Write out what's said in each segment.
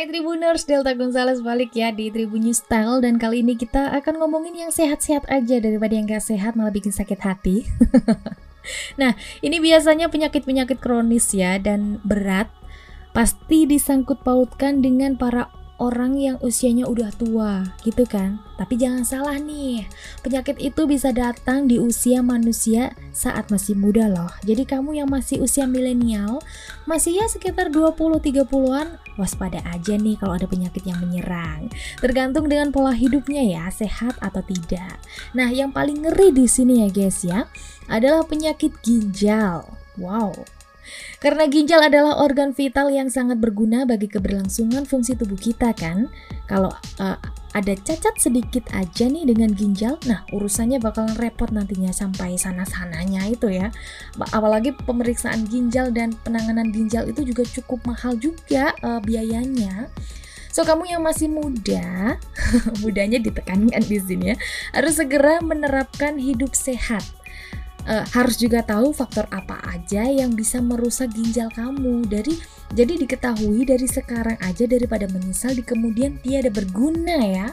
Hai Tribuners, Delta Gonzales balik ya di Tribun News Style dan kali ini kita akan ngomongin yang sehat-sehat aja daripada yang gak sehat malah bikin sakit hati. nah, ini biasanya penyakit-penyakit kronis ya dan berat pasti disangkut pautkan dengan para orang yang usianya udah tua, gitu kan? Tapi jangan salah nih, penyakit itu bisa datang di usia manusia saat masih muda loh. Jadi kamu yang masih usia milenial, masih ya sekitar 20-30an, waspada aja nih kalau ada penyakit yang menyerang. Tergantung dengan pola hidupnya ya, sehat atau tidak. Nah, yang paling ngeri di sini ya guys ya, adalah penyakit ginjal. Wow, karena ginjal adalah organ vital yang sangat berguna bagi keberlangsungan fungsi tubuh kita kan. Kalau uh, ada cacat sedikit aja nih dengan ginjal, nah urusannya bakalan repot nantinya sampai sana-sananya itu ya. Apalagi pemeriksaan ginjal dan penanganan ginjal itu juga cukup mahal juga uh, biayanya. So kamu yang masih muda, mudanya ditekankan di sini ya, harus segera menerapkan hidup sehat uh, harus juga tahu faktor apa aja yang bisa merusak ginjal kamu. Dari jadi diketahui dari sekarang aja daripada menyesal di kemudian tiada berguna ya.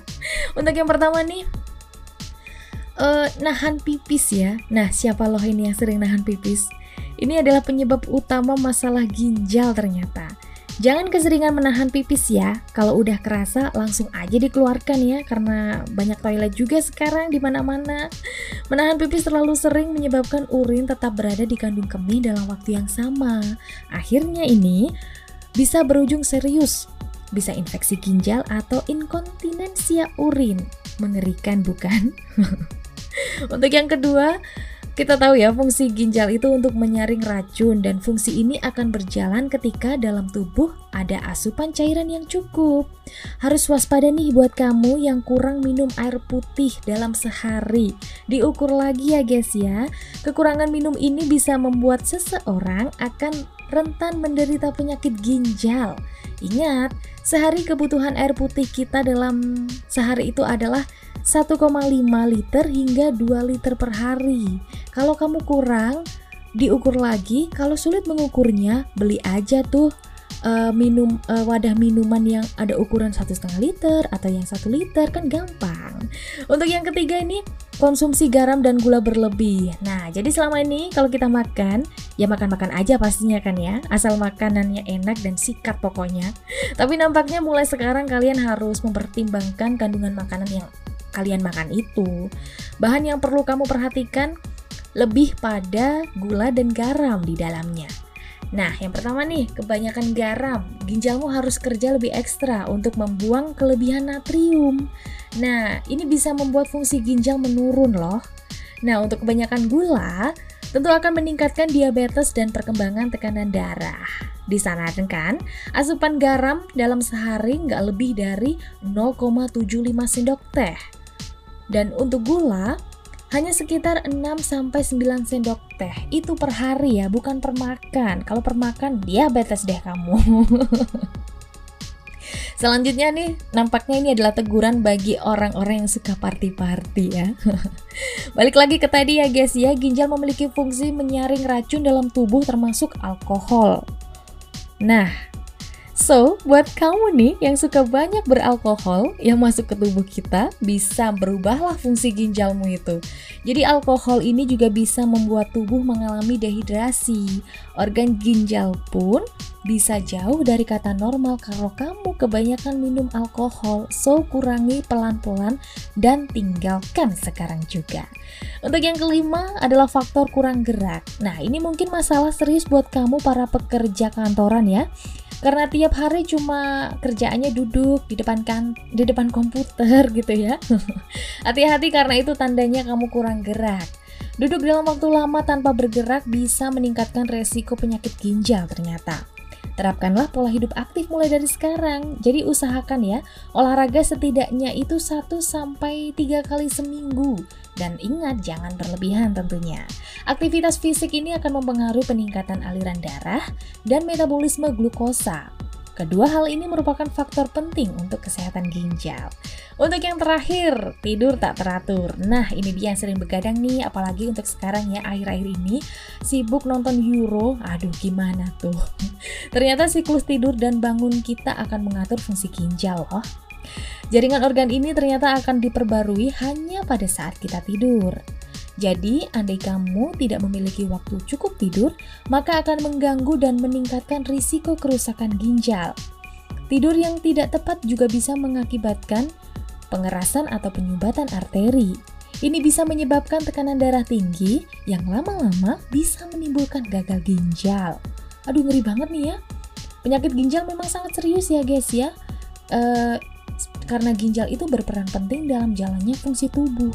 Untuk yang pertama nih uh, nahan pipis ya. Nah siapa loh ini yang sering nahan pipis? Ini adalah penyebab utama masalah ginjal ternyata Jangan keseringan menahan pipis ya. Kalau udah kerasa langsung aja dikeluarkan ya karena banyak toilet juga sekarang di mana-mana. Menahan pipis terlalu sering menyebabkan urin tetap berada di kandung kemih dalam waktu yang sama. Akhirnya ini bisa berujung serius. Bisa infeksi ginjal atau inkontinensia urin. Mengerikan bukan? Untuk yang kedua, kita tahu ya, fungsi ginjal itu untuk menyaring racun dan fungsi ini akan berjalan ketika dalam tubuh ada asupan cairan yang cukup. Harus waspada nih buat kamu yang kurang minum air putih dalam sehari. Diukur lagi ya guys ya. Kekurangan minum ini bisa membuat seseorang akan rentan menderita penyakit ginjal. Ingat, sehari kebutuhan air putih kita dalam sehari itu adalah 1,5 liter hingga 2 liter per hari. Kalau kamu kurang, diukur lagi. Kalau sulit mengukurnya, beli aja tuh uh, minum uh, wadah minuman yang ada ukuran satu setengah liter atau yang satu liter kan gampang. Untuk yang ketiga ini konsumsi garam dan gula berlebih. Nah, jadi selama ini kalau kita makan, ya makan-makan aja pastinya kan ya, asal makanannya enak dan sikat pokoknya. Tapi nampaknya mulai sekarang kalian harus mempertimbangkan kandungan makanan yang kalian makan itu. Bahan yang perlu kamu perhatikan lebih pada gula dan garam di dalamnya. Nah, yang pertama nih, kebanyakan garam. Ginjalmu harus kerja lebih ekstra untuk membuang kelebihan natrium. Nah, ini bisa membuat fungsi ginjal menurun loh. Nah, untuk kebanyakan gula, tentu akan meningkatkan diabetes dan perkembangan tekanan darah. Disarankan, asupan garam dalam sehari nggak lebih dari 0,75 sendok teh. Dan untuk gula, hanya sekitar 6-9 sendok teh itu per hari ya, bukan per makan. Kalau per makan, diabetes deh kamu. Selanjutnya nih, nampaknya ini adalah teguran bagi orang-orang yang suka party-party ya. Balik lagi ke tadi ya guys ya, ginjal memiliki fungsi menyaring racun dalam tubuh termasuk alkohol. Nah, So, buat kamu nih yang suka banyak beralkohol yang masuk ke tubuh kita, bisa berubahlah fungsi ginjalmu itu. Jadi alkohol ini juga bisa membuat tubuh mengalami dehidrasi. Organ ginjal pun bisa jauh dari kata normal kalau kamu kebanyakan minum alkohol. So, kurangi pelan-pelan dan tinggalkan sekarang juga. Untuk yang kelima adalah faktor kurang gerak. Nah, ini mungkin masalah serius buat kamu para pekerja kantoran ya karena tiap hari cuma kerjaannya duduk di depan kan di depan komputer gitu ya. Hati-hati karena itu tandanya kamu kurang gerak. Duduk dalam waktu lama tanpa bergerak bisa meningkatkan resiko penyakit ginjal ternyata. Terapkanlah pola hidup aktif mulai dari sekarang. Jadi usahakan ya, olahraga setidaknya itu 1 sampai 3 kali seminggu. Dan ingat jangan berlebihan tentunya. Aktivitas fisik ini akan mempengaruhi peningkatan aliran darah dan metabolisme glukosa. Kedua hal ini merupakan faktor penting untuk kesehatan ginjal. Untuk yang terakhir, tidur tak teratur. Nah, ini dia yang sering begadang nih, apalagi untuk sekarang ya, akhir-akhir ini sibuk nonton Euro. Aduh, gimana tuh? Ternyata siklus tidur dan bangun kita akan mengatur fungsi ginjal loh. Jaringan organ ini ternyata akan diperbarui hanya pada saat kita tidur. Jadi, andai kamu tidak memiliki waktu cukup tidur, maka akan mengganggu dan meningkatkan risiko kerusakan ginjal. Tidur yang tidak tepat juga bisa mengakibatkan pengerasan atau penyumbatan arteri. Ini bisa menyebabkan tekanan darah tinggi yang lama-lama bisa menimbulkan gagal ginjal. Aduh ngeri banget nih ya. Penyakit ginjal memang sangat serius ya guys ya. E, karena ginjal itu berperan penting dalam jalannya fungsi tubuh.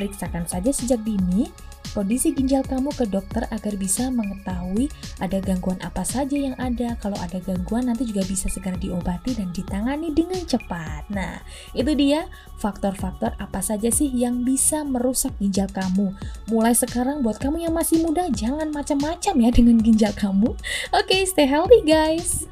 Periksakan saja sejak dini kondisi ginjal kamu ke dokter agar bisa mengetahui ada gangguan apa saja yang ada. Kalau ada gangguan nanti juga bisa segera diobati dan ditangani dengan cepat. Nah, itu dia faktor-faktor apa saja sih yang bisa merusak ginjal kamu. Mulai sekarang buat kamu yang masih muda jangan macam-macam ya dengan ginjal kamu. Oke, okay, stay healthy guys.